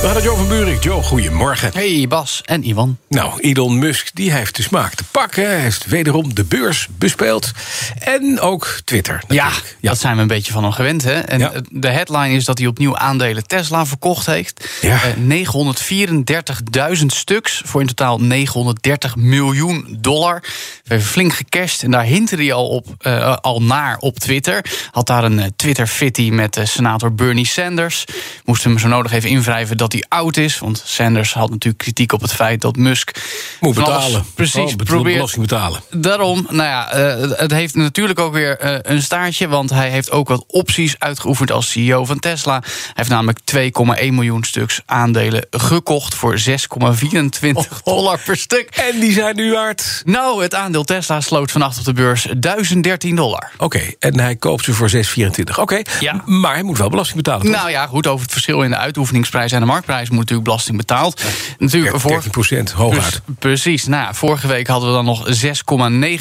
We gaan naar Joe van Buurik. Joe, goedemorgen. Hey Bas en Ivan. Nou, Elon Musk die heeft de smaak te pakken. Hij heeft wederom de beurs bespeeld. En ook Twitter. Ja, natuurlijk. dat zijn we een beetje van hem gewend. Hè? En Ja. de headline is dat hij opnieuw aandelen Tesla verkocht heeft. Ja. Eh, 934.000 stuks voor in totaal 930 miljoen dollar. We hebben flink gecashed en daar hintte hij al, op, eh, al naar op Twitter. Had daar een eh, Twitter-fitty met eh, senator Bernie Sanders. Moest hem zo nodig even invrijven dat hij oud is. Want Sanders had natuurlijk kritiek op het feit dat Musk... Moet betalen. Precies, Oh, probeert belasting betalen. Daarom, nou ja, eh, het heeft natuurlijk ook weer eh, een staartje. Want hij heeft ook wat opties uitgeoefend als CEO van Tesla. Hij heeft namelijk 2,1 miljoen stuks aandelen gekocht voor 6,24 dollar per stuk. En die zijn nu waard. Nou, het aandeel Tesla sloot vannacht op de beurs 1013 dollar. Oké, en hij koopt ze voor 6,24. Oké, Ja. maar hij moet wel belasting betalen. toch? Nou ja, goed, over het verschil in de uitoefeningsprijs en de marktprijs moet natuurlijk belasting betaald. Natuurlijk, voor, 13 procent, hooguit. Pre- Precies. Nou, vorige week hadden we dan nog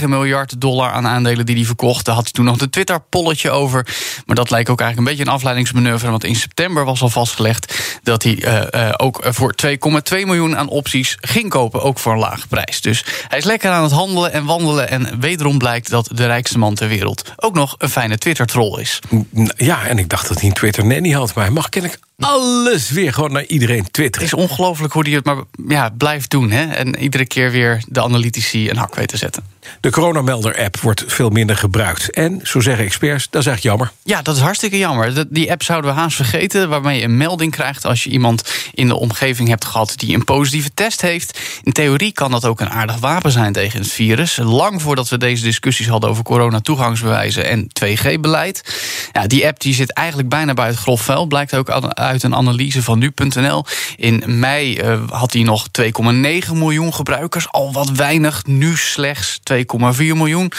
6,9 miljard dollar aan aandelen die hij verkocht. Daar had hij toen nog de Twitter-polletje over. Maar dat lijkt ook eigenlijk een beetje een afleidingsmanoeuvre. Want in september was al vastgelegd dat hij eh, eh, ook voor 2,2 miljoen aan opties ging kopen. Ook voor een lage prijs. Dus hij is lekker aan het handelen en wandelen. En wederom blijkt dat de rijkste man ter wereld ook nog een fijne Twitter-troll is. Ja, en ik dacht dat hij een Twitter nanny had. Maar hij mag kennelijk alles weer gewoon naar iedereen Het twitteren. is ongelooflijk hoe hij het maar ja, blijft doen. Hè? En iedere keer weer de analytici een hak weet te zetten. De coronamelder-app wordt veel minder gebruikt. En, zo zeggen experts, dat is eigenlijk jammer. Ja, dat is hartstikke jammer. Die app zouden we haast vergeten, waarmee je een melding krijgt als je iemand in de omgeving hebt gehad die een positieve test heeft. In theorie kan dat ook een aardig wapen zijn tegen het virus. Lang voordat we deze discussies hadden over corona-toegangsbewijzen en 2G-beleid. Ja, die app die zit eigenlijk bijna bij het grof vuil. Blijkt ook aan- uit een analyse van nu.nl. In mei eh, had hij nog 2,9 miljoen gebruikers. Al wat weinig, nu slechts 2,4 miljoen.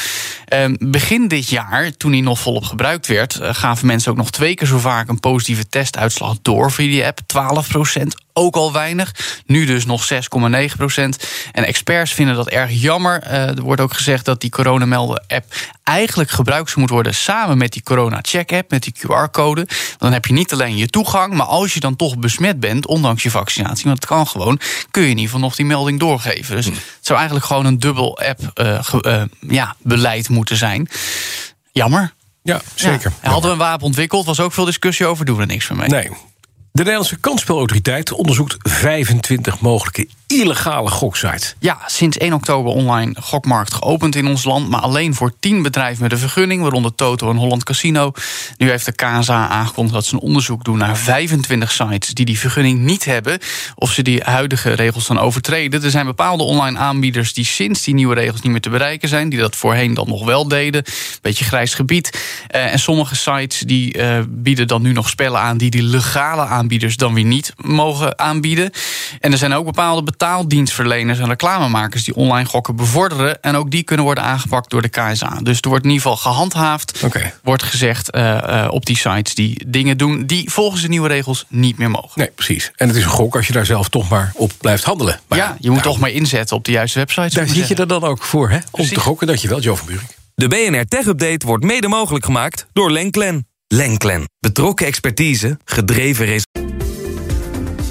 Ehm, begin dit jaar, toen hij nog volop gebruikt werd, eh, gaven mensen ook nog twee keer zo vaak een positieve testuitslag door via die app. 12% ook al weinig. Nu dus nog 6,9% En experts vinden dat erg jammer. Eh, er wordt ook gezegd dat die coronamelden-app eigenlijk gebruikt moeten worden samen met die corona-check-app, met die QR-code. Dan heb je niet alleen je toegang, maar als je dan toch besmet bent, ondanks je vaccinatie, want het kan gewoon, kun je in ieder geval nog die melding doorgeven. Dus het zou eigenlijk gewoon een dubbel app-beleid ja, beleid moeten zijn. Jammer. Ja, zeker. Ja. Hadden we een wapen ontwikkeld, was ook veel discussie over, doen we er niks meer mee. Nee. De Nederlandse kansspelautoriteit onderzoekt 25 mogelijke illegale goksites. Ja, sinds 1 oktober online gokmarkt geopend in ons land... maar alleen voor 10 bedrijven met een vergunning... waaronder Toto en Holland Casino. Nu heeft de KSA aangekondigd dat ze een onderzoek doen... naar 25 sites die die vergunning niet hebben... of ze die huidige regels dan overtreden. Er zijn bepaalde online aanbieders die sinds die nieuwe regels... niet meer te bereiken zijn, die dat voorheen dan nog wel deden. Beetje grijs gebied. Eh, en sommige sites die eh, bieden dan nu nog spellen aan... die die legale aanbieders dan weer niet mogen aanbieden. En er zijn ook bepaalde betaaldienstverleners en reclamemakers die online gokken bevorderen. En ook die kunnen worden aangepakt door de KSA. Dus er wordt in ieder geval gehandhaafd. Oké. Wordt gezegd eh, eh, op die sites die dingen doen die volgens de nieuwe regels niet meer mogen. Nee, precies. En het is een gok als je daar zelf toch maar op blijft handelen. Maar ja, je moet toch maar inzetten op de juiste websites. Daar zit je er dan ook voor, hè? Om Precies. te gokken. Dankjewel, Jo van Buurik. De BNR Tech Update wordt mede mogelijk gemaakt door Lenklen. Lenklen. Betrokken expertise, gedreven resultaten.